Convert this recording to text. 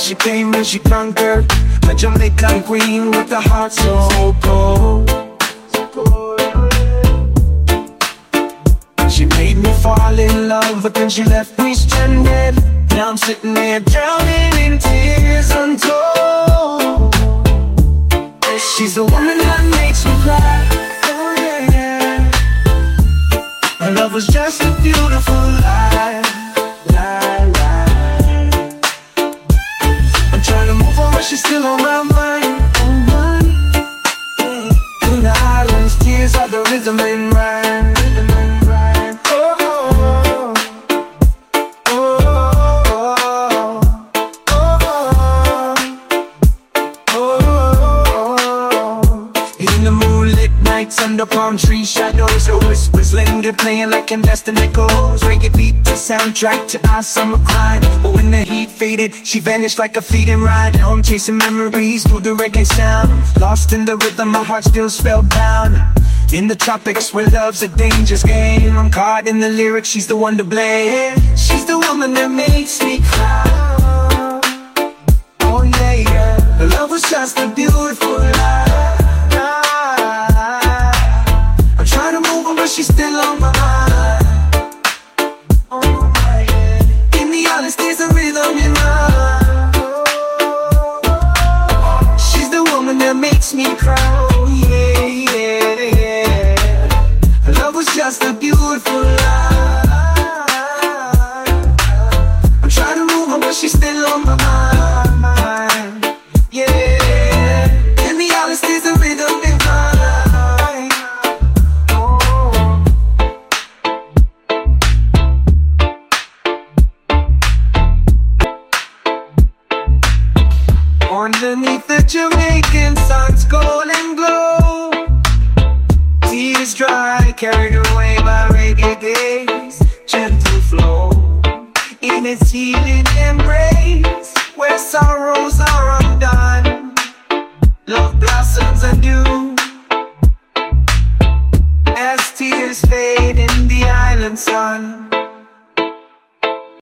She came and she conquered. The Jamaican queen with the heart so cold. She made me fall in love But then she left me stranded. Now I'm sitting here drowning in tears untold. She's the woman that makes me cry. Oh yeah, yeah. Her love was just a beautiful she's still on my mind. In the islands, tears are the rhythm and rhyme. Rhythm and rhyme. Oh, oh, oh, oh, oh, oh, oh. In the moonlit nights under palm tree shadows. Her whispers linger playing like an destiny echoes Reggae beat the soundtrack to our summer climb But when the heat faded, she vanished like a fleeting ride. Now I'm chasing memories through the reggae sound. Lost in the rhythm, my heart still spellbound in the tropics where love's a dangerous game. I'm caught in the lyrics, she's the one to blame. She's the woman that makes me cry. Oh yeah, yeah. Love was just a beautiful Trying to move on but she's still on my mind. In the islands there's a rhythm in my She's the woman that makes me cry Underneath the Jamaican sun's golden glow Tears dry, carried away by reggae days Gentle flow. In its healing embrace Where sorrows are undone Love blossoms anew. As tears fade in the island sun